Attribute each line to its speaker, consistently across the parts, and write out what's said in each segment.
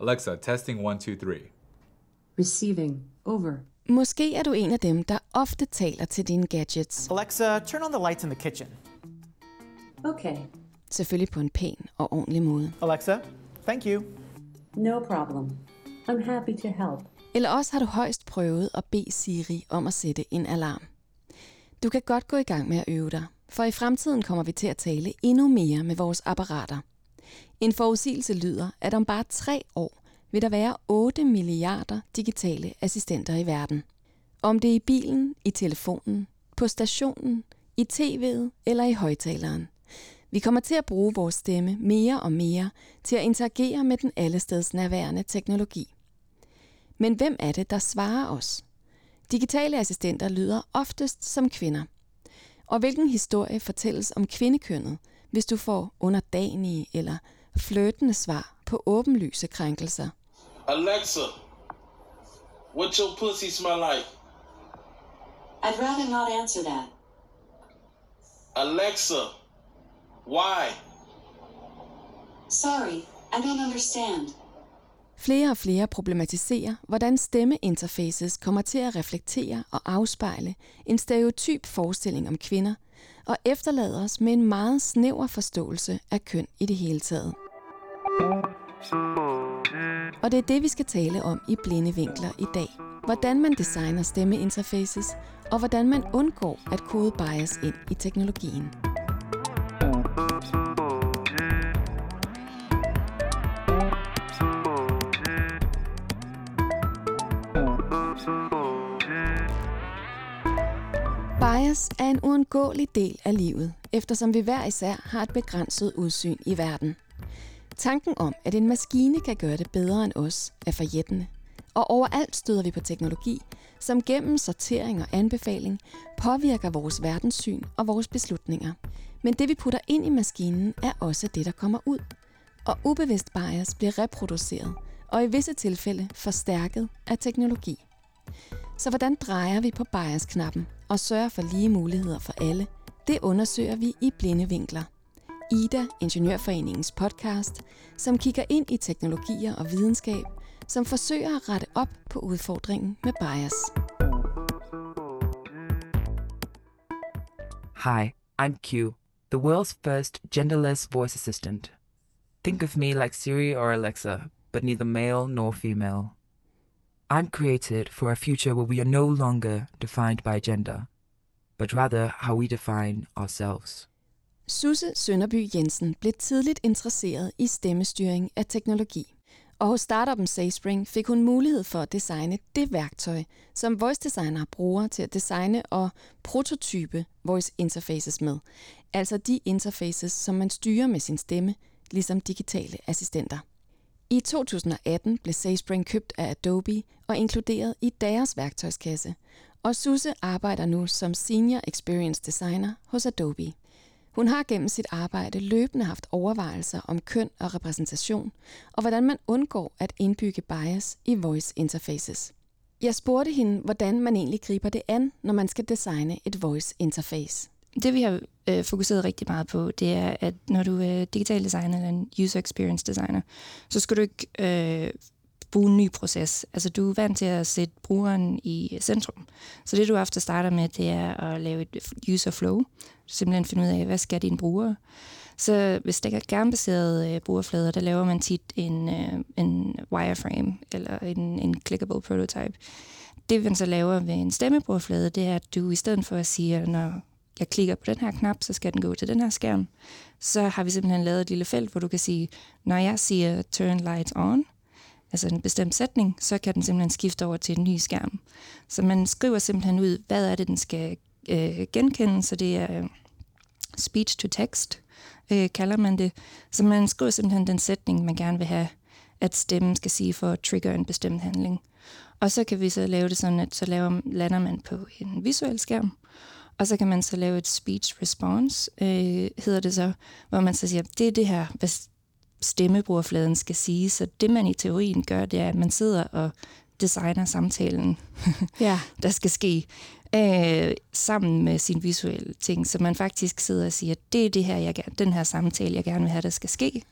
Speaker 1: Alexa, testing one, two, three.
Speaker 2: Receiving. Over.
Speaker 3: Måske er du en af dem, der ofte taler til dine gadgets.
Speaker 4: Alexa, turn on the lights in the kitchen.
Speaker 2: Okay.
Speaker 3: Selvfølgelig på en pæn og ordentlig måde.
Speaker 4: Alexa, thank you.
Speaker 2: No problem. I'm happy to help.
Speaker 3: Eller også har du højst prøvet at bede Siri om at sætte en alarm. Du kan godt gå i gang med at øve dig, for i fremtiden kommer vi til at tale endnu mere med vores apparater. En forudsigelse lyder, at om bare tre år vil der være 8 milliarder digitale assistenter i verden. Om det er i bilen, i telefonen, på stationen, i tv'et eller i højtaleren. Vi kommer til at bruge vores stemme mere og mere til at interagere med den allesteds nærværende teknologi. Men hvem er det, der svarer os? Digitale assistenter lyder oftest som kvinder. Og hvilken historie fortælles om kvindekønnet, hvis du får underdanige eller flirtende svar på åbenlyse krænkelser?
Speaker 5: Alexa, what your pussy smell like?
Speaker 6: I'd rather not answer that.
Speaker 5: Alexa, why?
Speaker 6: Sorry, I don't understand.
Speaker 3: Flere og flere problematiserer, hvordan stemmeinterfaces kommer til at reflektere og afspejle en stereotyp forestilling om kvinder, og efterlader os med en meget snæver forståelse af køn i det hele taget. Og det er det, vi skal tale om i Blinde Vinkler i dag. Hvordan man designer stemmeinterfaces, og hvordan man undgår at kode bias ind i teknologien. Bias er en uundgåelig del af livet, eftersom vi hver især har et begrænset udsyn i verden. Tanken om, at en maskine kan gøre det bedre end os, er forjættende. Og overalt støder vi på teknologi, som gennem sortering og anbefaling påvirker vores verdenssyn og vores beslutninger. Men det vi putter ind i maskinen er også det, der kommer ud. Og ubevidst bias bliver reproduceret, og i visse tilfælde forstærket af teknologi. Så hvordan drejer vi på bias-knappen og sørger for lige muligheder for alle? Det undersøger vi i Blinde Vinkler. IDA, Ingeniørforeningens podcast, som kigger ind i teknologier og videnskab, som forsøger at rette op på udfordringen med bias.
Speaker 7: Hi, I'm Q, the world's first genderless voice assistant. Think of me like Siri or Alexa, but neither male nor female. I'm created for a future where we are no longer defined by gender, but rather how we define ourselves.
Speaker 3: Susse Sønderby Jensen blev tidligt interesseret i stemmestyring af teknologi. Og hos startupen SaySpring fik hun mulighed for at designe det værktøj, som voice designere bruger til at designe og prototype voice interfaces med. Altså de interfaces, som man styrer med sin stemme, ligesom digitale assistenter. I 2018 blev SaySpring købt af Adobe og inkluderet i deres værktøjskasse. Og Susse arbejder nu som Senior Experience Designer hos Adobe. Hun har gennem sit arbejde løbende haft overvejelser om køn og repræsentation, og hvordan man undgår at indbygge bias i voice interfaces. Jeg spurgte hende, hvordan man egentlig griber det an, når man skal designe et voice interface.
Speaker 8: Det vi har øh, fokuseret rigtig meget på, det er, at når du er digital designer eller en user experience designer, så skal du ikke øh, bruge en ny proces. Altså du er vant til at sætte brugeren i centrum. Så det du ofte starter med, det er at lave et user flow. Simpelthen finde ud af, hvad skal dine brugere. Så hvis det er skærmbaserede øh, brugerflader, der laver man tit en, øh, en wireframe eller en, en clickable prototype. Det man så laver ved en stemmebrugerflade, det er, at du i stedet for at sige, at når jeg klikker på den her knap, så skal den gå til den her skærm. Så har vi simpelthen lavet et lille felt, hvor du kan sige, når jeg siger turn lights on, altså en bestemt sætning, så kan den simpelthen skifte over til en ny skærm. Så man skriver simpelthen ud, hvad er det, den skal øh, genkende, så det er øh, speech to text, øh, kalder man det. Så man skriver simpelthen den sætning, man gerne vil have, at stemmen skal sige for at trigger en bestemt handling. Og så kan vi så lave det sådan, at så laver, lander man på en visuel skærm, og så kan man så lave et speech response, øh, hedder det så, hvor man så siger, det er det her, hvad stemmebrugerfladen skal sige. Så det, man i teorien gør, det er, at man sidder og designer samtalen,
Speaker 3: Ja.
Speaker 8: der skal ske, øh, sammen med sin visuelle ting. Så man faktisk sidder og siger, det er det her, jeg, gerne- den her samtale, jeg gerne vil have, der skal ske.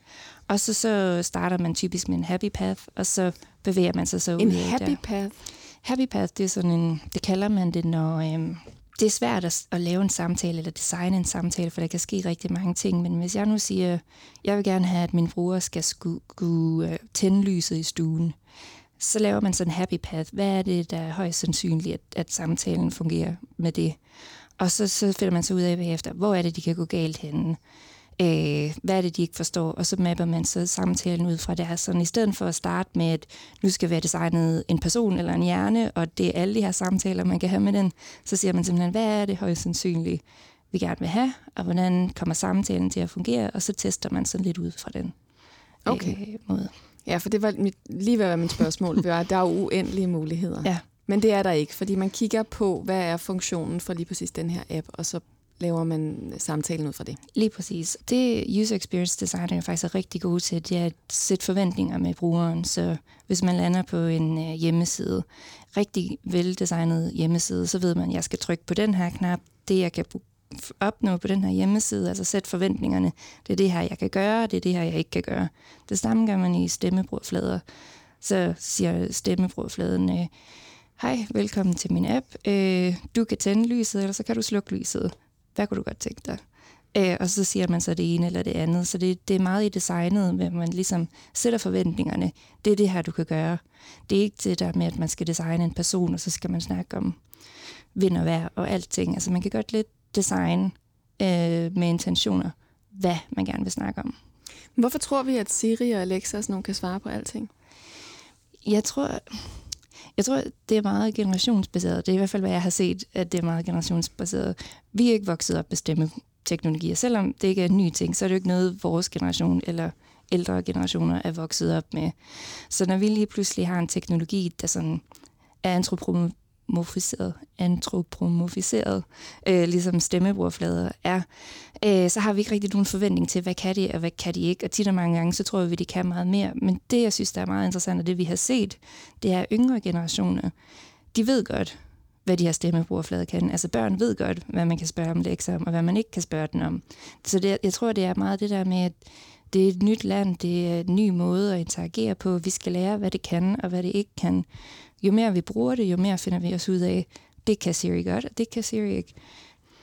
Speaker 8: Og så, så starter man typisk med en happy path, og så bevæger man sig så ud
Speaker 3: En happy
Speaker 8: der.
Speaker 3: path.
Speaker 8: Happy path, det er sådan en, det kalder man det, når øhm, det er svært at, at lave en samtale eller designe en samtale, for der kan ske rigtig mange ting. Men hvis jeg nu siger, jeg vil gerne have, at min bruger skal skulle, skulle øh, tænde lyset i stuen, så laver man sådan en happy path. Hvad er det, der er højst sandsynligt, at, at samtalen fungerer med det? Og så, så finder man så ud af bagefter, hvor er det, de kan gå galt henne? Øh, hvad er det, de ikke forstår? Og så mapper man så samtalen ud fra det her. Sådan, I stedet for at starte med, at nu skal være designet en person eller en hjerne, og det er alle de her samtaler, man kan have med den, så siger man simpelthen, hvad er det højst sandsynligt, vi gerne vil have, og hvordan kommer samtalen til at fungere, og så tester man sådan lidt ud fra den
Speaker 3: Okay.
Speaker 8: øh, måde.
Speaker 3: Ja, for det var mit, lige ved at være mit spørgsmål. Var, der er jo uendelige muligheder.
Speaker 8: Ja.
Speaker 3: Men det er der ikke, fordi man kigger på, hvad er funktionen for lige præcis den her app, og så laver man øh, samtalen ud fra det.
Speaker 8: Lige præcis. Det user experience designer er faktisk er rigtig gode til, det er at sætte forventninger med brugeren. Så hvis man lander på en øh, hjemmeside, rigtig veldesignet hjemmeside, så ved man, at jeg skal trykke på den her knap. Det, jeg kan opnå på den her hjemmeside, altså sætte forventningerne. Det er det her, jeg kan gøre, det er det her, jeg ikke kan gøre. Det samme gør man i stemmebrugflader. Så siger stemmebrugfladen, øh, hej, velkommen til min app. Øh, du kan tænde lyset, eller så kan du slukke lyset. Hvad kunne du godt tænke dig? Øh, og så siger man så det ene eller det andet. Så det, det er meget i designet, hvor man ligesom sætter forventningerne. Det er det her, du kan gøre. Det er ikke det der med, at man skal designe en person, og så skal man snakke om vind og vejr og alting. Altså man kan godt lidt design øh, med intentioner, hvad man gerne vil snakke om.
Speaker 3: Hvorfor tror vi, at Siri og Alexa og sådan nogle kan svare på alting?
Speaker 8: Jeg tror, jeg tror, det er meget generationsbaseret. Det er i hvert fald, hvad jeg har set, at det er meget generationsbaseret. Vi er ikke vokset op med stemmeteknologier. Selvom det ikke er en ny ting, så er det jo ikke noget, vores generation eller ældre generationer er vokset op med. Så når vi lige pludselig har en teknologi, der sådan er antropomorfiseret, antropomorfiseret øh, ligesom stemmebordflader er, øh, så har vi ikke rigtig nogen forventning til, hvad kan de, og hvad kan de ikke. Og tit og mange gange, så tror vi, de kan meget mere. Men det, jeg synes, der er meget interessant, og det vi har set, det er yngre generationer. De ved godt, hvad de her stemmebrugerflader kan. Altså børn ved godt, hvad man kan spørge om lektier om, og hvad man ikke kan spørge den om. Så det, jeg tror, det er meget det der med, at det er et nyt land, det er en ny måde at interagere på. Vi skal lære, hvad det kan, og hvad det ikke kan. Jo mere vi bruger det, jo mere finder vi os ud af, det kan Siri godt, og det kan Siri ikke.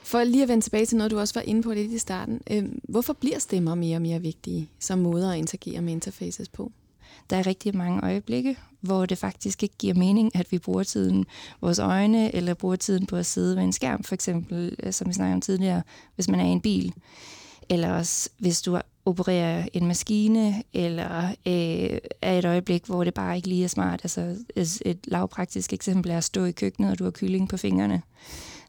Speaker 3: For lige at vende tilbage til noget, du også var inde på lidt i starten. Øh, hvorfor bliver stemmer mere og mere vigtige som måder at interagere med interfaces på?
Speaker 8: Der er rigtig mange øjeblikke, hvor det faktisk ikke giver mening, at vi bruger tiden vores øjne, eller bruger tiden på at sidde ved en skærm, for eksempel, øh, som vi snakkede om tidligere, hvis man er i en bil. Eller også, hvis du opererer en maskine, eller øh, er et øjeblik, hvor det bare ikke lige er smart. Altså et, et lavpraktisk eksempel er at stå i køkkenet, og du har kylling på fingrene.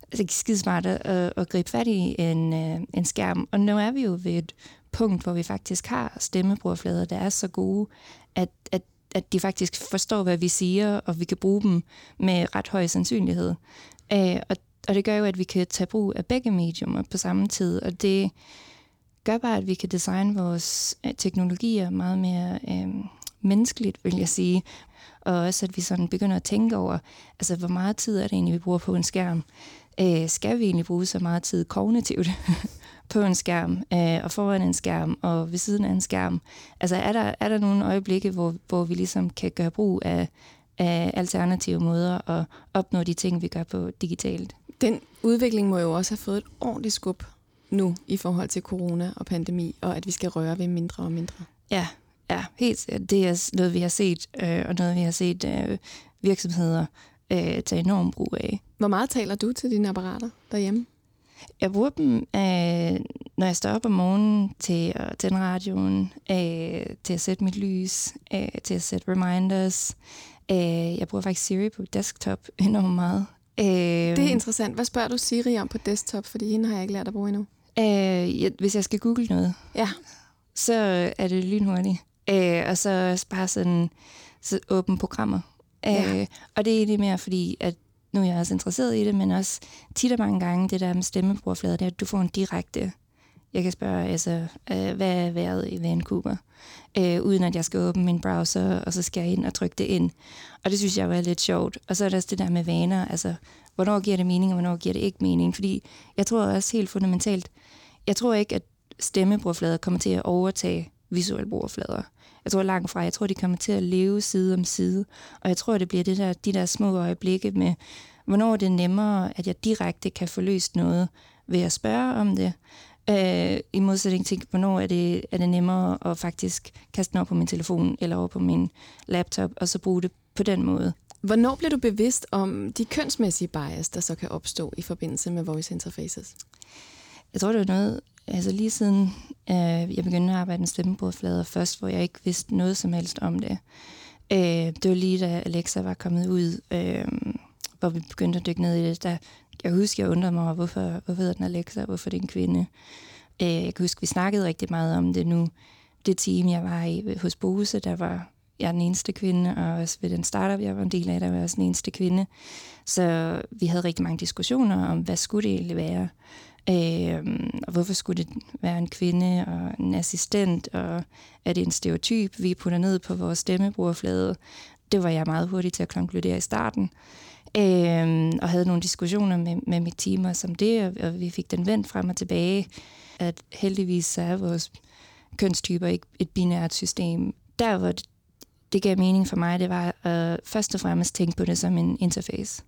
Speaker 8: Altså, det er skide smart at, at gribe fat i en, øh, en skærm. Og nu er vi jo ved et punkt, hvor vi faktisk har stemmebrugerflader, der er så gode, at, at, at de faktisk forstår, hvad vi siger, og vi kan bruge dem med ret høj sandsynlighed. Øh, og, og det gør jo, at vi kan tage brug af begge mediumer på samme tid, og det gør bare, at vi kan designe vores øh, teknologier meget mere øh, menneskeligt, vil jeg sige. Og også, at vi sådan begynder at tænke over, altså hvor meget tid er det egentlig, vi bruger på en skærm? Øh, skal vi egentlig bruge så meget tid kognitivt på en skærm, øh, og foran en skærm, og ved siden af en skærm? Altså er der, er der nogle øjeblikke, hvor, hvor vi ligesom kan gøre brug af, af alternative måder at opnå de ting, vi gør på digitalt?
Speaker 3: Den udvikling må jo også have fået et ordentligt skub nu i forhold til corona og pandemi, og at vi skal røre ved mindre og mindre.
Speaker 8: Ja, ja helt. Det er noget, vi har set, øh, og noget, vi har set øh, virksomheder øh, tage enorm brug af.
Speaker 3: Hvor meget taler du til dine apparater derhjemme?
Speaker 8: Jeg bruger dem, øh, når jeg står op om morgenen, til at tænde radioen, øh, til at sætte mit lys, øh, til at sætte reminders. Øh, jeg bruger faktisk Siri på desktop enormt meget. Øh,
Speaker 3: Det er interessant. Hvad spørger du Siri om på desktop? Fordi hende har jeg ikke lært at bruge endnu.
Speaker 8: Øh, jeg, hvis jeg skal google noget,
Speaker 3: Ja,
Speaker 8: så er det lynhurtigt. Øh, og så bare sådan så åbne programmer.
Speaker 3: Ja.
Speaker 8: Øh, og det er egentlig mere fordi, at nu er jeg også interesseret i det, men også tit og mange gange, det der med stemmebrugerflader, det er, at du får en direkte... Jeg kan spørge, altså, øh, hvad er vejret i Vancouver? Øh, uden at jeg skal åbne min browser, og så skal jeg ind og trykke det ind. Og det synes jeg var lidt sjovt. Og så er der også det der med vaner, altså, hvornår giver det mening, og hvornår giver det ikke mening? Fordi jeg tror også helt fundamentalt, jeg tror ikke, at stemmebrugerflader kommer til at overtage visuelle brugerflader. Jeg tror langt fra, jeg tror, de kommer til at leve side om side, og jeg tror, det bliver det der, de der små øjeblikke med, hvornår er det nemmere, at jeg direkte kan få løst noget ved at spørge om det, øh, i modsætning til, hvornår er det, er det nemmere at faktisk kaste den over på min telefon eller over på min laptop, og så bruge det på den måde.
Speaker 3: Hvornår bliver du bevidst om de kønsmæssige bias, der så kan opstå i forbindelse med voice interfaces?
Speaker 8: Jeg tror, det var noget, altså lige siden øh, jeg begyndte at arbejde med stemmebordflader først, hvor jeg ikke vidste noget som helst om det. Øh, det var lige da Alexa var kommet ud, øh, hvor vi begyndte at dykke ned i det. Der, jeg husker, jeg undrede mig over, hvorfor, hvorfor hedder den Alexa, hvorfor det er en kvinde. Øh, jeg kan huske, vi snakkede rigtig meget om det nu. Det team, jeg var i hos Bose, der var jeg er den eneste kvinde, og også ved den startup, jeg var en del af, der var jeg også den eneste kvinde. Så vi havde rigtig mange diskussioner om, hvad skulle det egentlig være? Øh, og hvorfor skulle det være en kvinde og en assistent, og er det en stereotyp, vi putter ned på vores stemmebrugerflade? Det var jeg meget hurtig til at konkludere i starten. Øh, og havde nogle diskussioner med, med mit team også om det, og, og vi fik den vendt frem og tilbage, at heldigvis så er vores kønstyper ikke et binært system. Der, hvor det, det gav mening for mig, det var at først og fremmest tænke på det som en interface.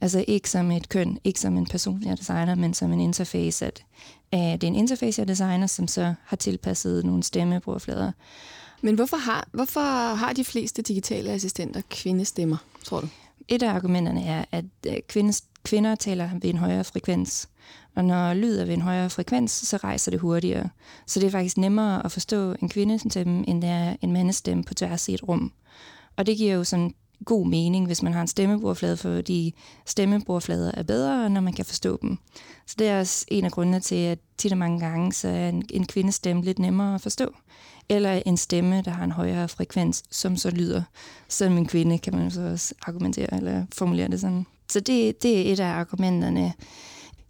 Speaker 8: Altså ikke som et køn, ikke som en person, jeg designer, men som en interface. At, uh, det er en interface, jeg designer, som så har tilpasset nogle stemmebrugerflader.
Speaker 3: Men hvorfor har, hvorfor har de fleste digitale assistenter kvindestemmer, tror du?
Speaker 8: Et af argumenterne er, at øh, kvindes, kvinder taler ved en højere frekvens. Og når lyd er ved en højere frekvens, så rejser det hurtigere. Så det er faktisk nemmere at forstå en kvindestemme, end det er en mandestemme på tværs i et rum. Og det giver jo sådan god mening, hvis man har en stemmebrugflade, fordi stemmebrugflader er bedre, når man kan forstå dem. Så det er også en af grundene til, at tit og mange gange, så er en, en kvindestemme lidt nemmere at forstå. Eller en stemme, der har en højere frekvens, som så lyder som en kvinde, kan man så også argumentere eller formulere det sådan. Så det, det er et af argumenterne.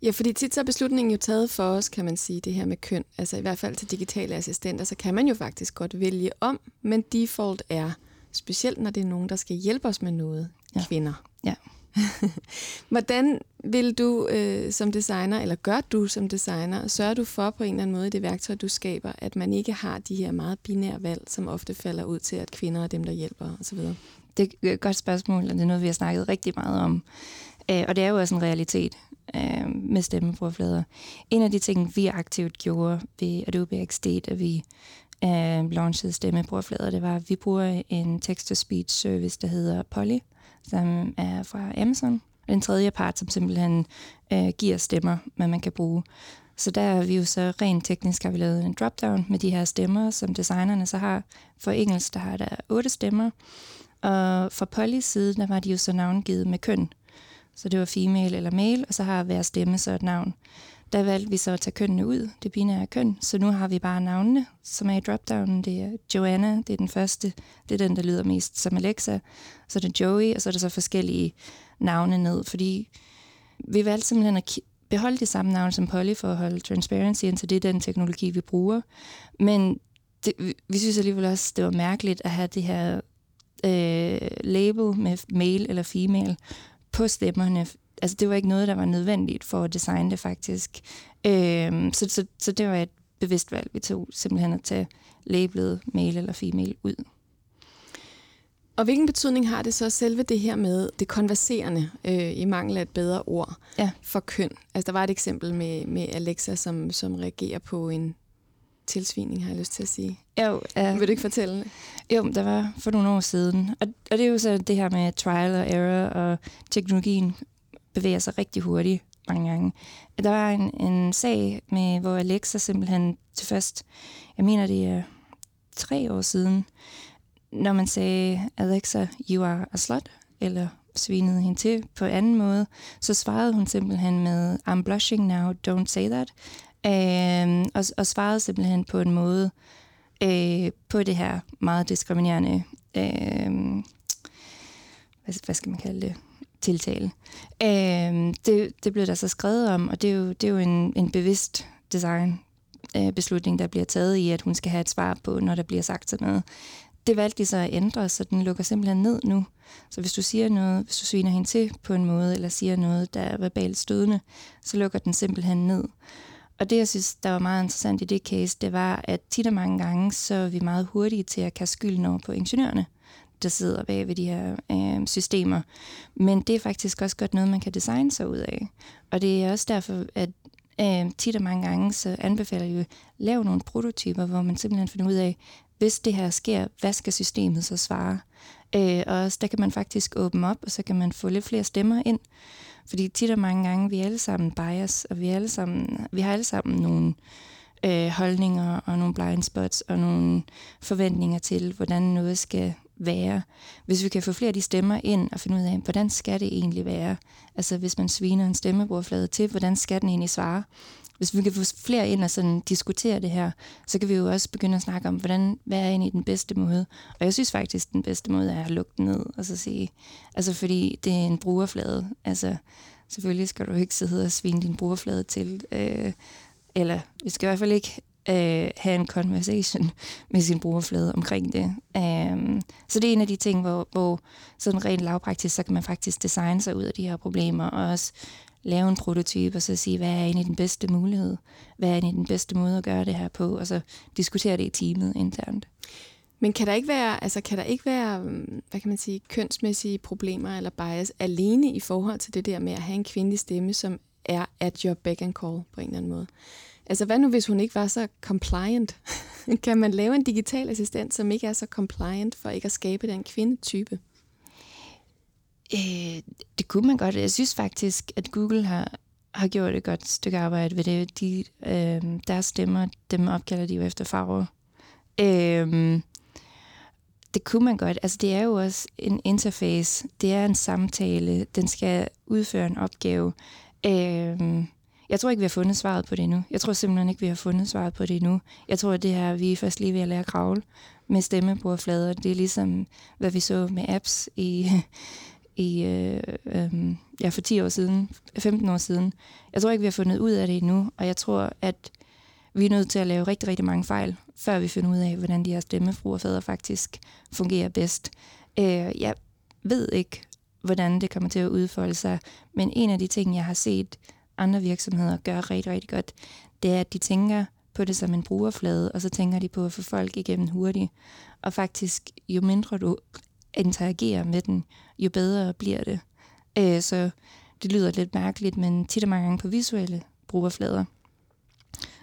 Speaker 3: Ja, fordi tit så er beslutningen jo taget for os, kan man sige, det her med køn. Altså i hvert fald til digitale assistenter, så kan man jo faktisk godt vælge om, men default er, specielt når det er nogen, der skal hjælpe os med noget, ja. kvinder.
Speaker 8: Ja.
Speaker 3: Hvordan vil du øh, som designer, eller gør du som designer, sørger du for på en eller anden måde i det værktøj, du skaber, at man ikke har de her meget binære valg, som ofte falder ud til, at kvinder er dem, der hjælper osv.?
Speaker 8: Det er et godt spørgsmål, og det er noget, vi har snakket rigtig meget om. Øh, og det er jo også en realitet øh, med stemmebrugflader. En af de ting, vi aktivt gjorde ved Adobe XD, da vi øh, launchede stemmebrugflader, det var, at vi bruger en text-to-speech service, der hedder Polly, som er fra Amazon. Den tredje part, som simpelthen øh, giver stemmer, hvad man kan bruge. Så der er vi jo så rent teknisk har vi lavet en dropdown med de her stemmer, som designerne så har. For engelsk, der har der otte stemmer. Og for Pollys side, der var de jo så navngivet med køn. Så det var female eller male, og så har hver stemme så et navn. Der valgte vi så at tage kønnene ud, det binære køn, så nu har vi bare navnene, som er i dropdownen. Det er Joanna, det er den første, det er den, der lyder mest som Alexa. Så er det Joey, og så er der så forskellige navne ned, fordi vi valgte simpelthen at beholde det samme navn som Polly for at holde transparency, så det er den teknologi, vi bruger. Men det, vi synes alligevel også, det var mærkeligt at have det her øh, label med male eller female på stemmerne, altså det var ikke noget, der var nødvendigt for at designe det faktisk. Øhm, så, så, så det var et bevidst valg, vi tog simpelthen at tage labelet male eller female ud.
Speaker 3: Og hvilken betydning har det så selve det her med det konverserende, øh, i mangel af et bedre ord,
Speaker 8: ja.
Speaker 3: for køn? Altså der var et eksempel med, med Alexa, som, som reagerer på en tilsvining, har jeg lyst til at sige.
Speaker 8: Jo, uh,
Speaker 3: Vil du ikke fortælle?
Speaker 8: Jo, der var for nogle år siden. Og, og det er jo så det her med trial og error, og teknologien bevæger sig rigtig hurtigt mange gange. Der var en, en sag, med, hvor Alexa simpelthen til først, jeg mener det er tre år siden, når man sagde, Alexa, you are a slut, eller svinede hende til på anden måde, så svarede hun simpelthen med, I'm blushing now, don't say that. Øh, og, og svarede simpelthen på en måde øh, på det her meget diskriminerende, øh, hvad, hvad skal man kalde det, tiltale. Øh, det, det blev der så skrevet om, og det er jo, det er jo en, en bevidst design øh, beslutning, der bliver taget i, at hun skal have et svar på, når der bliver sagt sådan noget. Det valgte de så at ændre, så den lukker simpelthen ned nu. Så hvis du siger noget, hvis du sviner hende til på en måde, eller siger noget, der er verbalt stødende, så lukker den simpelthen ned. Og det, jeg synes, der var meget interessant i det case, det var, at tit og mange gange, så er vi meget hurtige til at kaste skylden over på ingeniørerne, der sidder bag ved de her øh, systemer. Men det er faktisk også godt noget, man kan designe sig ud af. Og det er også derfor, at øh, tit og mange gange, så anbefaler jeg jo, lave nogle prototyper, hvor man simpelthen finder ud af, hvis det her sker, hvad skal systemet så svare? Øh, og også, der kan man faktisk åbne op, og så kan man få lidt flere stemmer ind. Fordi tit og mange gange, vi er alle sammen bias, og vi, er alle sammen, vi har alle sammen nogle øh, holdninger og nogle blind spots og nogle forventninger til, hvordan noget skal være. Hvis vi kan få flere af de stemmer ind og finde ud af, hvordan skal det egentlig være? Altså hvis man sviner en stemmebrugflade til, hvordan skal den egentlig svare? Hvis vi kan få flere ind og sådan diskutere det her, så kan vi jo også begynde at snakke om, hvordan, hvad er egentlig den bedste måde? Og jeg synes faktisk, den bedste måde er at lukke den ned og så sige, altså fordi det er en brugerflade. Altså selvfølgelig skal du ikke sidde og svine din brugerflade til, øh, eller vi skal i hvert fald ikke øh, have en conversation med sin brugerflade omkring det. Um, så det er en af de ting, hvor, hvor sådan rent lavpraktisk, så kan man faktisk designe sig ud af de her problemer, og også lave en prototype, og så sige, hvad er egentlig den bedste mulighed? Hvad er egentlig den bedste måde at gøre det her på? Og så diskutere det i teamet internt.
Speaker 3: Men kan der ikke være, altså kan der ikke være, hvad kan man sige, kønsmæssige problemer eller bias alene i forhold til det der med at have en kvindelig stemme, som er at your back and call på en eller anden måde? Altså hvad nu, hvis hun ikke var så compliant? kan man lave en digital assistent, som ikke er så compliant for ikke at skabe den kvindetype?
Speaker 8: Øh, det kunne man godt. Jeg synes faktisk, at Google har, har gjort et godt stykke arbejde ved det. De, øh, deres stemmer, dem opkalder de jo efter farver. Øh, det kunne man godt. Altså, det er jo også en interface. Det er en samtale. Den skal udføre en opgave. Øh, jeg tror ikke, vi har fundet svaret på det endnu. Jeg tror simpelthen ikke, vi har fundet svaret på det endnu. Jeg tror, at det her, vi er først lige ved at lære at kravle med stemmebordflader. Det er ligesom, hvad vi så med apps i, i øh, øh, ja, for 10 år siden, 15 år siden. Jeg tror ikke, vi har fundet ud af det endnu, og jeg tror, at vi er nødt til at lave rigtig, rigtig mange fejl, før vi finder ud af, hvordan de her stemmefruerfædre faktisk fungerer bedst. Øh, jeg ved ikke, hvordan det kommer til at udfolde sig, men en af de ting, jeg har set andre virksomheder gør rigtig, rigtig godt, det er, at de tænker på det som en brugerflade, og så tænker de på at få folk igennem hurtigt. Og faktisk, jo mindre du interagerer med den, jo bedre bliver det. Øh, så det lyder lidt mærkeligt, men tit og mange gange på visuelle brugerflader.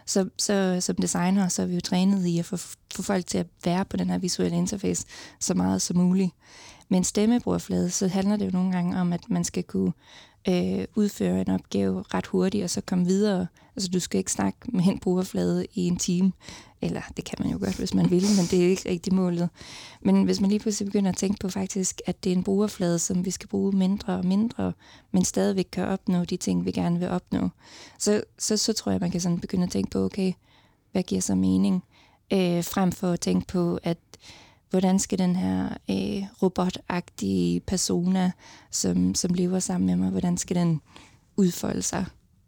Speaker 8: Så, så som designer, så er vi jo trænet i at få, få folk til at være på den her visuelle interface så meget som muligt. Men stemmebrugerflade, så handler det jo nogle gange om, at man skal kunne øh, udføre en opgave ret hurtigt, og så komme videre. Altså, du skal ikke snakke med hen brugerflade i en time. Eller det kan man jo godt, hvis man vil, men det er ikke rigtig målet. Men hvis man lige pludselig begynder at tænke på faktisk, at det er en brugerflade, som vi skal bruge mindre og mindre, men stadigvæk kan opnå de ting, vi gerne vil opnå, så, så, så tror jeg, man kan sådan begynde at tænke på, okay, hvad giver så mening? Øh, frem for at tænke på, at hvordan skal den her øh, robotagtige persona, som, som lever sammen med mig, hvordan skal den udfolde sig?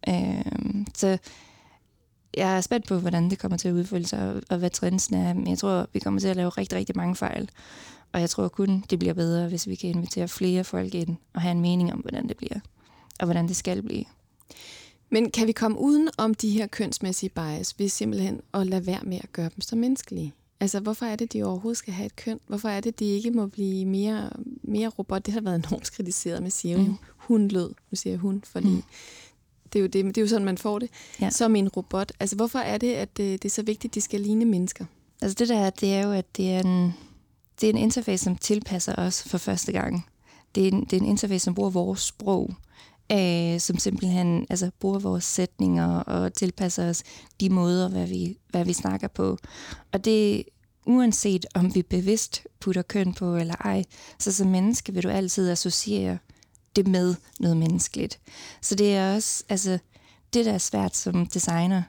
Speaker 8: Øh, så jeg er spændt på, hvordan det kommer til at udfolde sig, og hvad trendsen er. Men jeg tror, vi kommer til at lave rigtig, rigtig mange fejl. Og jeg tror kun, det bliver bedre, hvis vi kan invitere flere folk ind og have en mening om, hvordan det bliver, og hvordan det skal blive.
Speaker 3: Men kan vi komme uden om de her kønsmæssige bias ved simpelthen at lade være med at gøre dem så menneskelige? Altså, hvorfor er det, de overhovedet skal have et køn? Hvorfor er det, de ikke må blive mere, mere robot? Det har været enormt kritiseret med Siri. Mm. Hun lød, nu siger jeg hun, fordi mm. det, er jo det, det er jo sådan, man får det, ja. som en robot. Altså, hvorfor er det, at det, det er så vigtigt, at de skal ligne mennesker?
Speaker 8: Altså, det der, det er jo, at det er en, det er en interface, som tilpasser os for første gang. Det er en, det er en interface, som bruger vores sprog, øh, som simpelthen altså, bruger vores sætninger og tilpasser os de måder, hvad vi, hvad vi snakker på. Og det uanset om vi bevidst putter køn på eller ej, så som menneske vil du altid associere det med noget menneskeligt. Så det er også, altså, det der er svært som designer,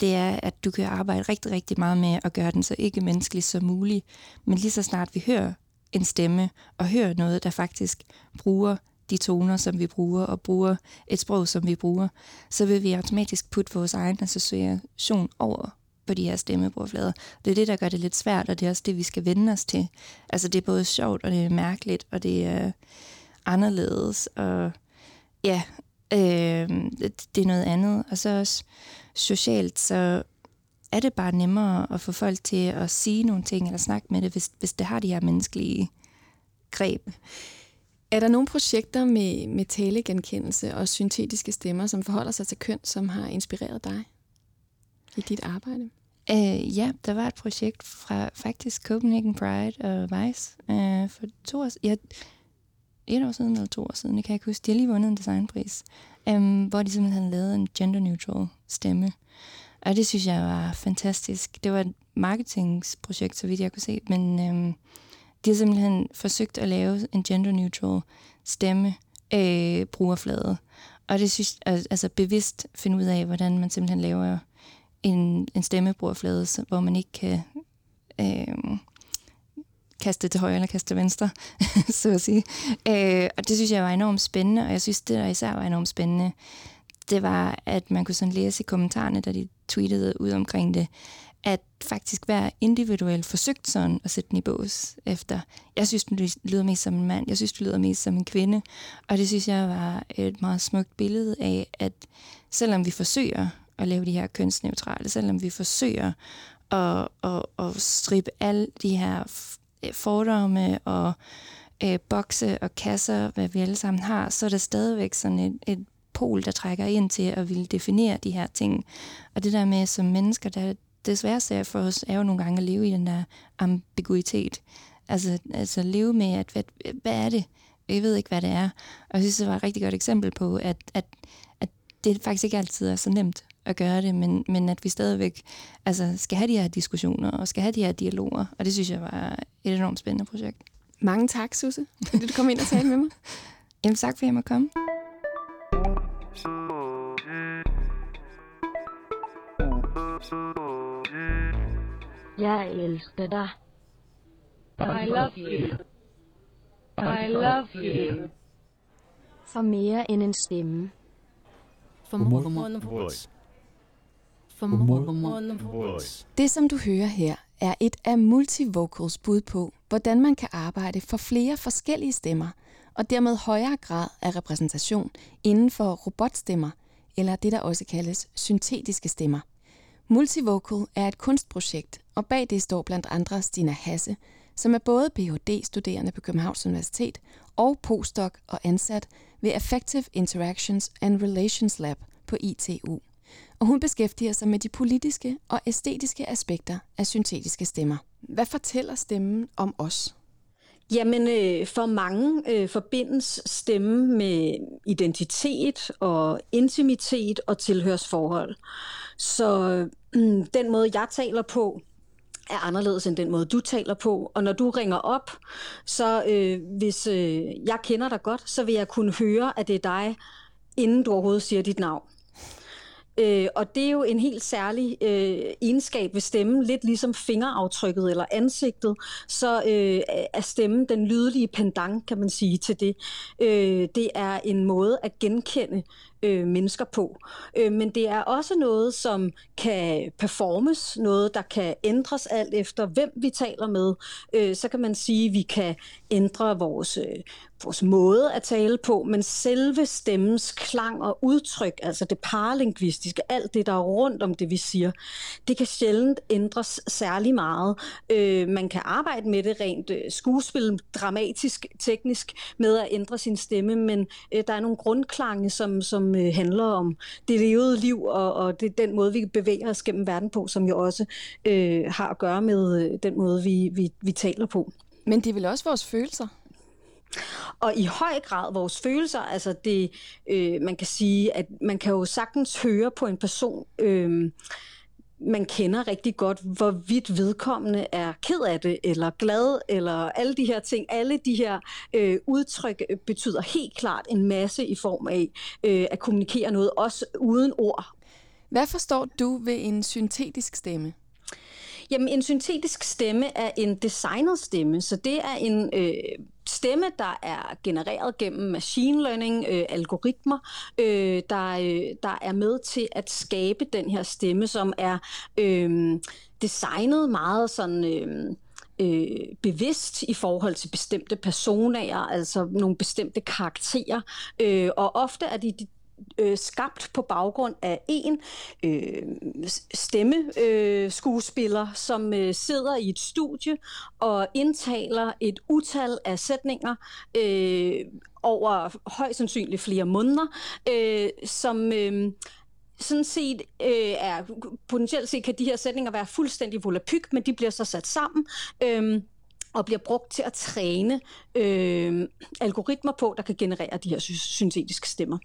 Speaker 8: det er, at du kan arbejde rigtig, rigtig meget med at gøre den så ikke menneskelig som muligt. Men lige så snart vi hører en stemme, og hører noget, der faktisk bruger de toner, som vi bruger, og bruger et sprog, som vi bruger, så vil vi automatisk putte vores egen association over på de her stemmebordflader. Det er det, der gør det lidt svært, og det er også det, vi skal vende os til. Altså, det er både sjovt, og det er mærkeligt, og det er anderledes, og ja, Øh, det er noget andet. Og så også socialt, så er det bare nemmere at få folk til at sige nogle ting eller snakke med det, hvis, hvis det har de her menneskelige greb.
Speaker 3: Er der nogle projekter med, med talegenkendelse og syntetiske stemmer, som forholder sig til køn, som har inspireret dig i dit arbejde?
Speaker 8: Uh, ja, der var et projekt fra faktisk Copenhagen Pride og Vice uh, for to år ja, et år siden eller to år siden, det kan jeg ikke huske. De har lige vundet en designpris, um, hvor de simpelthen lavede en gender-neutral stemme. Og det synes jeg var fantastisk. Det var et marketingsprojekt, så vidt jeg kunne se, men um, de har simpelthen forsøgt at lave en gender-neutral stemme øh, brugerflade. Og det synes altså bevidst finde ud af, hvordan man simpelthen laver en, en stemmebrugerflade, hvor man ikke kan øh, kaste til højre eller kaste til venstre, så at sige. Øh, og det synes jeg var enormt spændende, og jeg synes, det der især var enormt spændende, det var, at man kunne sådan læse i kommentarerne, da de tweetede ud omkring det, at faktisk være individuelt forsøgt sådan at sætte den i bås efter. Jeg synes, du lyder mest som en mand. Jeg synes, du lyder mest som en kvinde. Og det synes jeg var et meget smukt billede af, at selvom vi forsøger at lave de her kønsneutrale, selvom vi forsøger at, at, at stribe alle de her øh, fordomme og øh, bokse og kasser, hvad vi alle sammen har, så er der stadigvæk sådan et, et pol, der trækker ind til at ville definere de her ting. Og det der med, som mennesker, der det sværeste for os er jo nogle gange at leve i den der ambiguitet. Altså, altså leve med, at hvad, hvad er det? Jeg ved ikke, hvad det er. Og jeg synes, det var et rigtig godt eksempel på, at, at, at det faktisk ikke altid er så nemt at gøre det, men, men at vi stadigvæk altså, skal have de her diskussioner og skal have de her dialoger. Og det synes jeg var et enormt spændende projekt.
Speaker 3: Mange tak, Susse, fordi du kom ind og tale med mig.
Speaker 8: Jamen tak, for at jeg måtte komme.
Speaker 9: Jeg elsker dig. I love you. I love you. For mere end en stemme.
Speaker 10: For more voice. For more voice.
Speaker 3: Det, som du hører her, er et af Multivocals bud på, hvordan man kan arbejde for flere forskellige stemmer, og dermed højere grad af repræsentation inden for robotstemmer, eller det, der også kaldes syntetiske stemmer. Multivocal er et kunstprojekt, og bag det står blandt andre Stina Hasse, som er både Ph.D.-studerende på Københavns Universitet og postdoc og ansat ved Affective Interactions and Relations Lab på ITU. Og hun beskæftiger sig med de politiske og æstetiske aspekter af syntetiske stemmer. Hvad fortæller stemmen om os?
Speaker 2: Jamen, øh, for mange øh, forbindes stemme med identitet og intimitet og tilhørsforhold. Så øh, den måde, jeg taler på, er anderledes end den måde, du taler på. Og når du ringer op, så øh, hvis øh, jeg kender dig godt, så vil jeg kunne høre, at det er dig, inden du overhovedet siger dit navn. Øh, og det er jo en helt særlig øh, egenskab ved stemmen, lidt ligesom fingeraftrykket eller ansigtet, så øh, er stemmen den lydelige pendant, kan man sige, til det. Øh, det er en måde at genkende øh, mennesker på. Øh, men det er også noget, som kan performes, noget, der kan ændres alt efter, hvem vi taler med. Øh, så kan man sige, at vi kan ændre vores, øh, vores måde at tale på, men selve stemmens klang og udtryk, altså det paralingvistiske, alt det, der er rundt om det, vi siger, det kan sjældent ændres særlig meget. Øh, man kan arbejde med det rent øh, skuespil, dramatisk, teknisk, med at ændre sin stemme, men øh, der er nogle grundklange, som, som øh, handler om det levede liv, og, og det er den måde, vi bevæger os gennem verden på, som jo også øh, har at gøre med øh, den måde, vi, vi, vi taler på.
Speaker 3: Men det er vel også vores følelser?
Speaker 2: Og i høj grad vores følelser, altså det, øh, man kan sige, at man kan jo sagtens høre på en person, øh, man kender rigtig godt, hvorvidt vedkommende er ked af det, eller glad, eller alle de her ting. Alle de her øh, udtryk betyder helt klart en masse i form af øh, at kommunikere noget, også uden ord.
Speaker 3: Hvad forstår du ved en syntetisk stemme?
Speaker 2: Jamen, en syntetisk stemme er en designet stemme, så det er en øh, stemme, der er genereret gennem machine learning, øh, algoritmer, øh, der, øh, der er med til at skabe den her stemme, som er øh, designet meget sådan... Øh, øh, bevidst i forhold til bestemte personer, altså nogle bestemte karakterer. Øh, og ofte er de øh, skabt på baggrund af en øh, stemmeskuespiller, øh, som øh, sidder i et studie og indtaler et utal af sætninger øh, over højst sandsynligt flere måneder, øh, som... Øh, sådan set øh, er potentielt set kan de her sætninger være fuldstændig volapyk, men de bliver så sat sammen. Øh, og bliver brugt til at træne øh, algoritmer på, der kan generere de her syntetiske stemmer.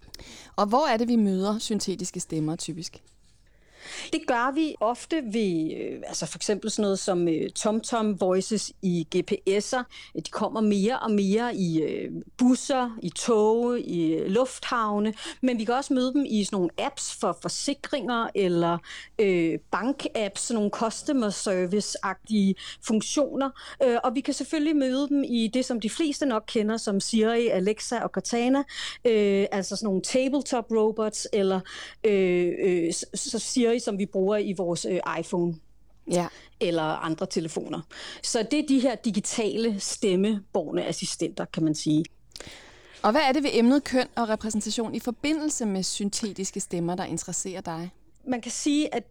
Speaker 3: Og hvor er det, vi møder syntetiske stemmer typisk?
Speaker 2: Det gør vi ofte ved, øh, altså for eksempel sådan noget som øh, TomTom Voices i GPS'er. De kommer mere og mere i øh, busser, i tog, i øh, lufthavne, men vi kan også møde dem i sådan nogle apps for forsikringer eller øh, bank-apps, sådan nogle customer service-agtige funktioner. Øh, og vi kan selvfølgelig møde dem i det, som de fleste nok kender som Siri, Alexa og Cortana, øh, altså sådan nogle tabletop robots, eller øh, øh, så Siri som vi bruger i vores øh, iPhone
Speaker 3: ja.
Speaker 2: eller andre telefoner. Så det er de her digitale stemmeborne assistenter, kan man sige.
Speaker 3: Og hvad er det ved emnet køn og repræsentation i forbindelse med syntetiske stemmer, der interesserer dig?
Speaker 2: Man kan sige, at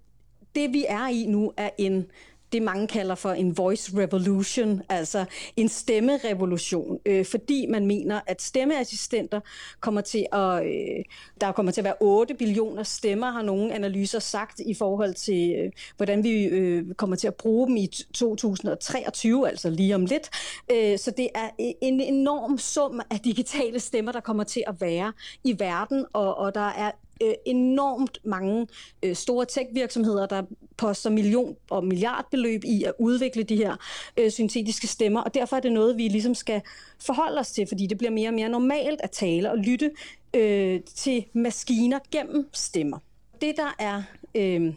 Speaker 2: det vi er i nu er en det mange kalder for en voice revolution, altså en stemmerevolution, øh, fordi man mener, at stemmeassistenter kommer til at, øh, der kommer til at være 8 billioner stemmer, har nogle analyser sagt i forhold til, øh, hvordan vi øh, kommer til at bruge dem i 2023, altså lige om lidt. Øh, så det er e-, en enorm sum af digitale stemmer, der kommer til at være i verden, og, og der er øh, enormt mange øh, store tech-virksomheder, der poster million- og milliardbeløb i at udvikle de her øh, syntetiske stemmer, og derfor er det noget, vi ligesom skal forholde os til, fordi det bliver mere og mere normalt at tale og lytte øh, til maskiner gennem stemmer. Det, der er øh,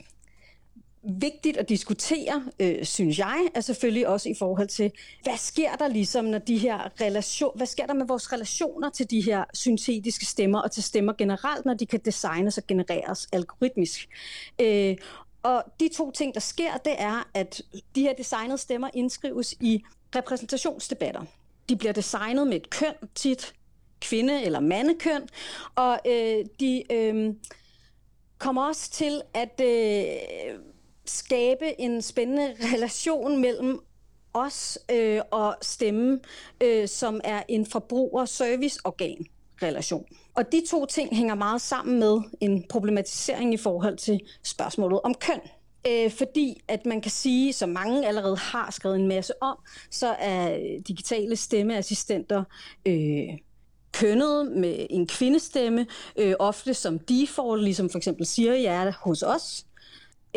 Speaker 2: vigtigt at diskutere, øh, synes jeg, er selvfølgelig også i forhold til, hvad sker der ligesom, når de her relation, hvad sker der med vores relationer til de her syntetiske stemmer og til stemmer generelt, når de kan designes og genereres algoritmisk. Øh, og de to ting, der sker, det er, at de her designede stemmer indskrives i repræsentationsdebatter. De bliver designet med et køn, tit kvinde- eller mandekøn, og øh, de øh, kommer også til at øh, skabe en spændende relation mellem os øh, og stemme, øh, som er en forbruger-serviceorgan relation. Og de to ting hænger meget sammen med en problematisering i forhold til spørgsmålet om køn. Øh, fordi at man kan sige, som mange allerede har skrevet en masse om, så er digitale stemmeassistenter øh, kønnet med en kvindestemme, øh, ofte som default, ligesom for eksempel Siri er hos os.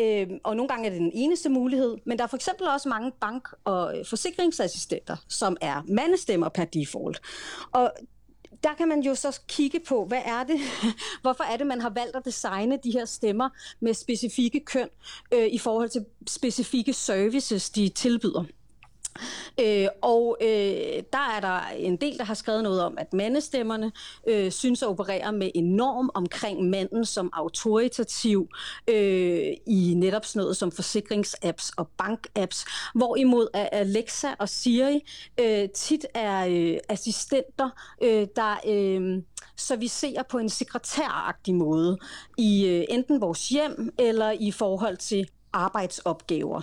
Speaker 2: Øh, og nogle gange er det den eneste mulighed, men der er for eksempel også mange bank- og øh, forsikringsassistenter, som er mandestemmer per default. Og der kan man jo så kigge på, hvad er det, hvorfor er det, man har valgt at designe de her stemmer med specifikke køn øh, i forhold til specifikke services, de tilbyder. Øh, og øh, der er der en del, der har skrevet noget om, at mandestemmerne øh, synes at operere med en norm omkring manden som autoritativ øh, i netop sådan noget som forsikringsapps og bankapps, hvorimod Alexa og Siri øh, tit er øh, assistenter, øh, der... Øh, så vi ser på en sekretæragtig måde i øh, enten vores hjem eller i forhold til arbejdsopgaver.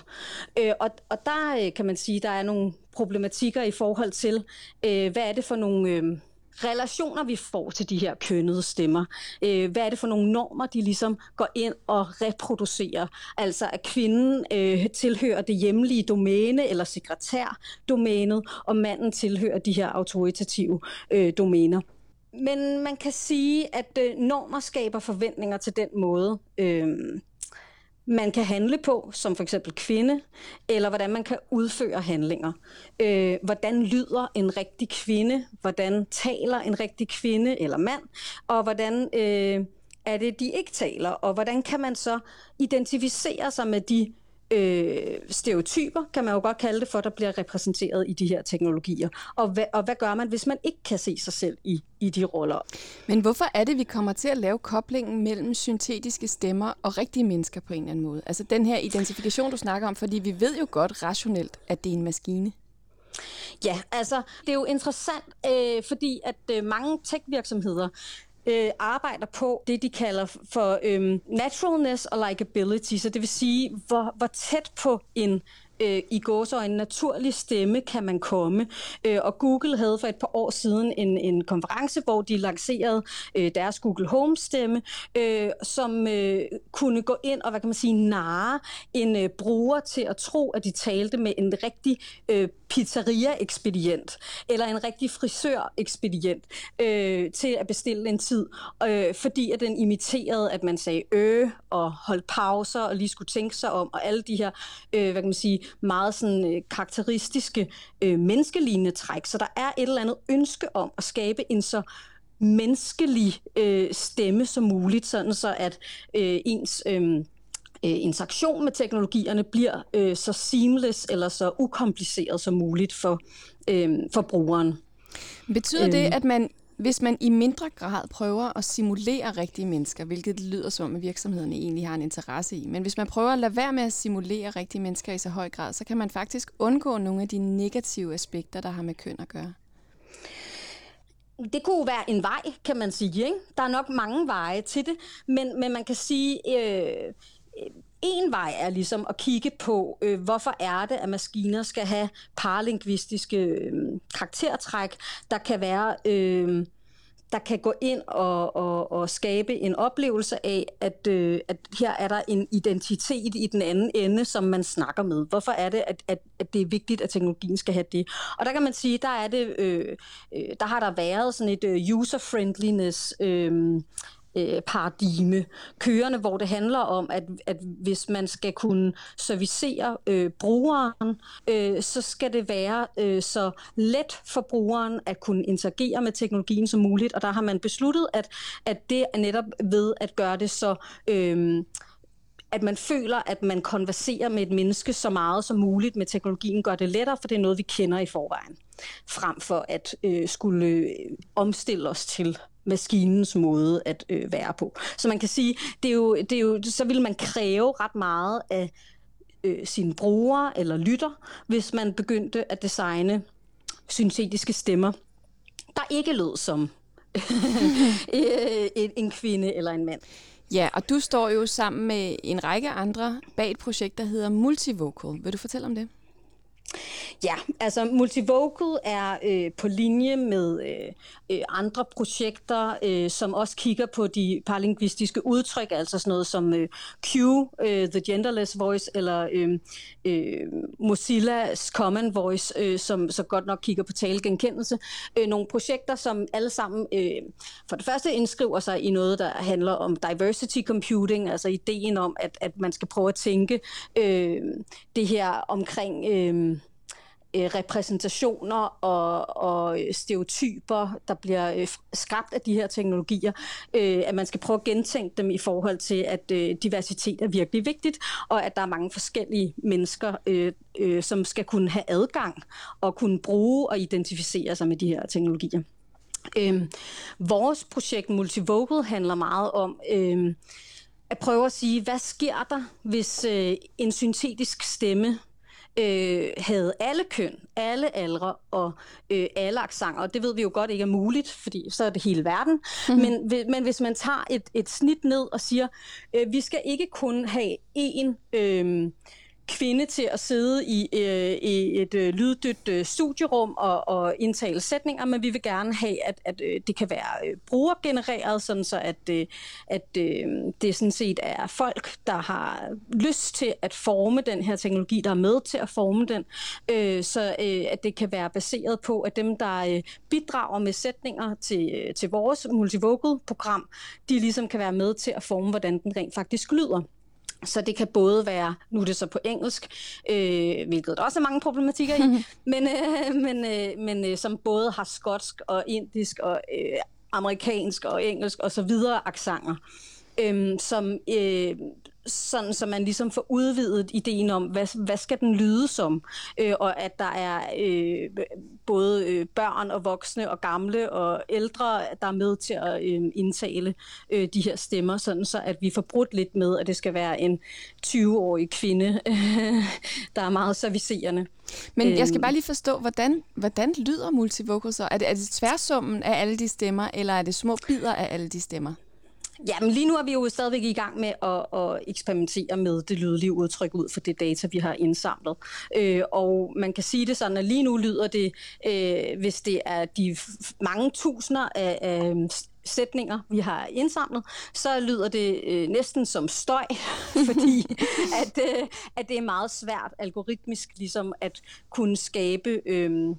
Speaker 2: Øh, og, og der øh, kan man sige, der er nogle problematikker i forhold til, øh, hvad er det for nogle... Øh, relationer, vi får til de her kønnede stemmer. Øh, hvad er det for nogle normer, de ligesom går ind og reproducerer? Altså at kvinden øh, tilhører det hjemlige domæne eller sekretærdomænet, og manden tilhører de her autoritative øh, domæner. Men man kan sige, at øh, normer skaber forventninger til den måde, øh, man kan handle på, som for eksempel kvinde, eller hvordan man kan udføre handlinger. Øh, hvordan lyder en rigtig kvinde? Hvordan taler en rigtig kvinde eller mand? Og hvordan øh, er det, de ikke taler? Og hvordan kan man så identificere sig med de øh, stereotyper, kan man jo godt kalde det for, der bliver repræsenteret i de her teknologier. Og hvad, og hvad gør man, hvis man ikke kan se sig selv i, i de roller?
Speaker 3: Men hvorfor er det, vi kommer til at lave koblingen mellem syntetiske stemmer og rigtige mennesker på en eller anden måde? Altså den her identifikation, du snakker om, fordi vi ved jo godt rationelt, at det er en maskine.
Speaker 2: Ja, altså det er jo interessant, øh, fordi at øh, mange tech-virksomheder øh, arbejder på det, de kalder for øh, naturalness og likability, så det vil sige, hvor, hvor tæt på en øh, i en naturlig stemme kan man komme. Øh, og Google havde for et par år siden en, en konference, hvor de lancerede øh, deres Google Home-stemme, øh, som øh, kunne gå ind og, hvad kan man sige, narre en øh, bruger til at tro, at de talte med en rigtig øh, pizzeria-ekspedient, eller en rigtig frisør-ekspedient, øh, til at bestille en tid, øh, fordi at den imiterede, at man sagde øh, og holdt pauser, og lige skulle tænke sig om, og alle de her, øh, hvad kan man sige, meget sådan øh, karakteristiske øh, menneskelignende træk. Så der er et eller andet ønske om at skabe en så menneskelig øh, stemme som muligt, sådan så at øh, ens øh, øh, interaktion med teknologierne bliver øh, så seamless eller så ukompliceret som muligt for, øh, for brugeren.
Speaker 3: Betyder det, øhm. at man hvis man i mindre grad prøver at simulere rigtige mennesker, hvilket det lyder som, at virksomhederne egentlig har en interesse i, men hvis man prøver at lade være med at simulere rigtige mennesker i så høj grad, så kan man faktisk undgå nogle af de negative aspekter, der har med køn at gøre.
Speaker 2: Det kunne være en vej, kan man sige. Ikke? Der er nok mange veje til det, men, men man kan sige, øh, en vej er ligesom at kigge på, øh, hvorfor er det, at maskiner skal have paralingvistiske øh, karaktertræk, der kan være... Øh, der kan gå ind og, og, og skabe en oplevelse af, at, øh, at her er der en identitet i den anden ende, som man snakker med. Hvorfor er det, at, at, at det er vigtigt, at teknologien skal have det? Og der kan man sige, der er det, øh, øh, der har der været sådan et øh, user-friendliness øh, øh, paradigme kørende, hvor det handler om, at, at hvis man skal kunne servicere øh, brugeren, øh, så skal det være øh, så let for brugeren at kunne interagere med teknologien som muligt, og der har man besluttet, at, at det er netop ved at gøre det så... Øh, at man føler, at man konverserer med et menneske så meget som muligt med teknologien, gør det lettere, for det er noget, vi kender i forvejen, frem for at øh, skulle øh, omstille os til maskinens måde at øh, være på. Så man kan sige, det er jo, det er jo, så vil man kræve ret meget af øh, sine brugere eller lytter, hvis man begyndte at designe syntetiske stemmer, der ikke lød som øh, en, en kvinde eller en mand.
Speaker 3: Ja, og du står jo sammen med en række andre bag et projekt, der hedder Multivocal. Vil du fortælle om det?
Speaker 2: Ja, altså Multivocal er øh, på linje med øh, øh, andre projekter, øh, som også kigger på de paralingvistiske udtryk, altså sådan noget som øh, Q, øh, The Genderless Voice, eller øh, øh, Mozillas Common Voice, øh, som så godt nok kigger på talegenkendelse. Øh, nogle projekter, som alle sammen øh, for det første indskriver sig i noget, der handler om diversity computing, altså ideen om, at, at man skal prøve at tænke øh, det her omkring... Øh, Øh, repræsentationer og, og stereotyper, der bliver øh, skabt af de her teknologier, øh, at man skal prøve at gentænke dem i forhold til, at øh, diversitet er virkelig vigtigt, og at der er mange forskellige mennesker, øh, øh, som skal kunne have adgang og kunne bruge og identificere sig med de her teknologier. Øh, vores projekt Multivocal handler meget om øh, at prøve at sige, hvad sker der, hvis øh, en syntetisk stemme øh, havde alle køn, alle aldre og øh, alle aksanger. Og det ved vi jo godt ikke er muligt, fordi så er det hele verden. Mm-hmm. Men, men hvis man tager et, et snit ned og siger, øh, vi skal ikke kun have én... Øh, kvinde til at sidde i, øh, i et øh, lyddødt øh, studierum og, og indtale sætninger, men vi vil gerne have, at, at øh, det kan være øh, brugergenereret, sådan så at, øh, at øh, det sådan set er folk, der har lyst til at forme den her teknologi, der er med til at forme den, øh, så øh, at det kan være baseret på, at dem, der øh, bidrager med sætninger til, øh, til vores multivocal-program, de ligesom kan være med til at forme, hvordan den rent faktisk lyder. Så det kan både være, nu er det så på engelsk, øh, hvilket der også er mange problematikker i, men, øh, men, øh, men øh, som både har skotsk og indisk og øh, amerikansk og engelsk og så videre aksanger, øh, som, øh, sådan så man ligesom får udvidet ideen om, hvad, hvad skal den lyde som, øh, og at der er øh, både øh, børn og voksne og gamle og ældre, der er med til at øh, indtale øh, de her stemmer, sådan så at vi får brudt lidt med, at det skal være en 20-årig kvinde, øh, der er meget servicerende.
Speaker 3: Men jeg skal øhm. bare lige forstå, hvordan, hvordan lyder multivocal så? Er det, er det tværsummen af alle de stemmer, eller er det små bidder af alle de stemmer?
Speaker 2: Jamen lige nu er vi jo stadigvæk i gang med at, at eksperimentere med det lydlige udtryk ud for det data, vi har indsamlet. Øh, og man kan sige det sådan, at lige nu lyder det, øh, hvis det er de mange tusinder af, af sætninger, vi har indsamlet, så lyder det øh, næsten som støj, fordi at, øh, at det er meget svært algoritmisk ligesom at kunne skabe øh,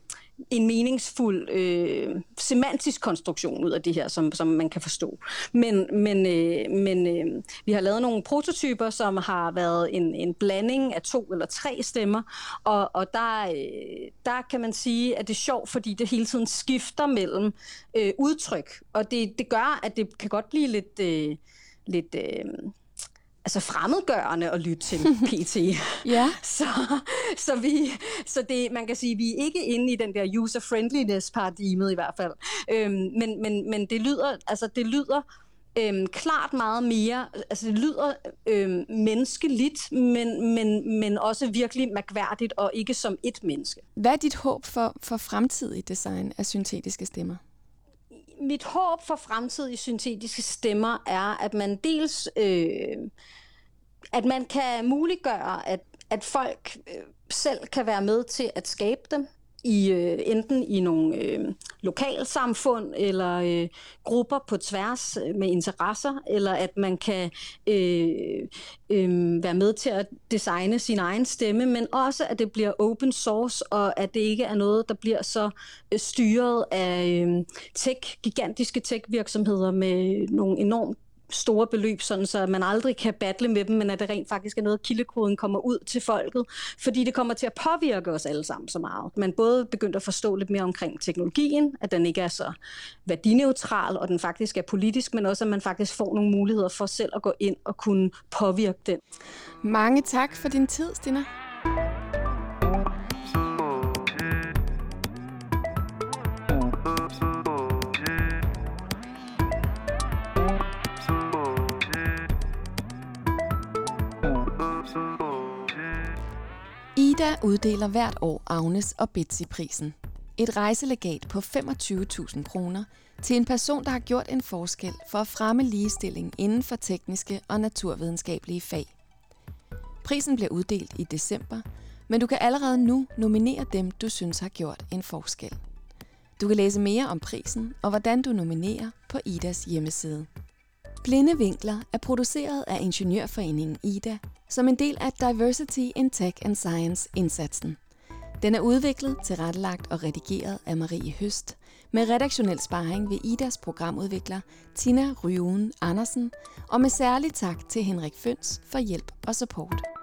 Speaker 2: en meningsfuld øh, semantisk konstruktion ud af det her, som, som man kan forstå. Men, men, øh, men øh, vi har lavet nogle prototyper, som har været en, en blanding af to eller tre stemmer, og, og der, øh, der kan man sige, at det er sjovt, fordi det hele tiden skifter mellem øh, udtryk, og det, det gør, at det kan godt blive lidt... Øh, lidt øh, altså fremmedgørende at lytte til PT.
Speaker 3: ja.
Speaker 2: Så, så, vi, så det, man kan sige, vi er ikke inde i den der user-friendliness paradigmet i hvert fald. Øhm, men, men, men det lyder, altså det lyder øhm, klart meget mere, altså det lyder øhm, menneskeligt, men, men, men også virkelig mærkværdigt og ikke som et menneske.
Speaker 3: Hvad er dit håb for, for fremtidig design af syntetiske stemmer?
Speaker 2: Mit håb for fremtidige syntetiske stemmer er, at man dels øh, at man kan muliggøre, at, at folk øh, selv kan være med til at skabe dem i øh, enten i nogle øh, lokalsamfund eller øh, grupper på tværs øh, med interesser, eller at man kan øh, øh, være med til at designe sin egen stemme, men også at det bliver open source, og at det ikke er noget, der bliver så øh, styret af øh, tech, gigantiske tech-virksomheder med nogle enormt store beløb, sådan så man aldrig kan battle med dem, men at det rent faktisk er noget, kildekoden kommer ud til folket, fordi det kommer til at påvirke os alle sammen så meget. Man både begyndt at forstå lidt mere omkring teknologien, at den ikke er så værdineutral, og den faktisk er politisk, men også at man faktisk får nogle muligheder for selv at gå ind og kunne påvirke den.
Speaker 3: Mange tak for din tid, Stina. Ida uddeler hvert år Agnes og Betsy-prisen. Et rejselegat på 25.000 kroner til en person, der har gjort en forskel for at fremme ligestilling inden for tekniske og naturvidenskabelige fag. Prisen bliver uddelt i december, men du kan allerede nu nominere dem, du synes har gjort en forskel. Du kan læse mere om prisen og hvordan du nominerer på Idas hjemmeside. Blinde Vinkler er produceret af Ingeniørforeningen Ida som en del af Diversity in Tech and Science indsatsen. Den er udviklet, tilrettelagt og redigeret af Marie Høst, med redaktionel sparring ved Idas programudvikler Tina Ryuen Andersen, og med særlig tak til Henrik Føns for hjælp og support.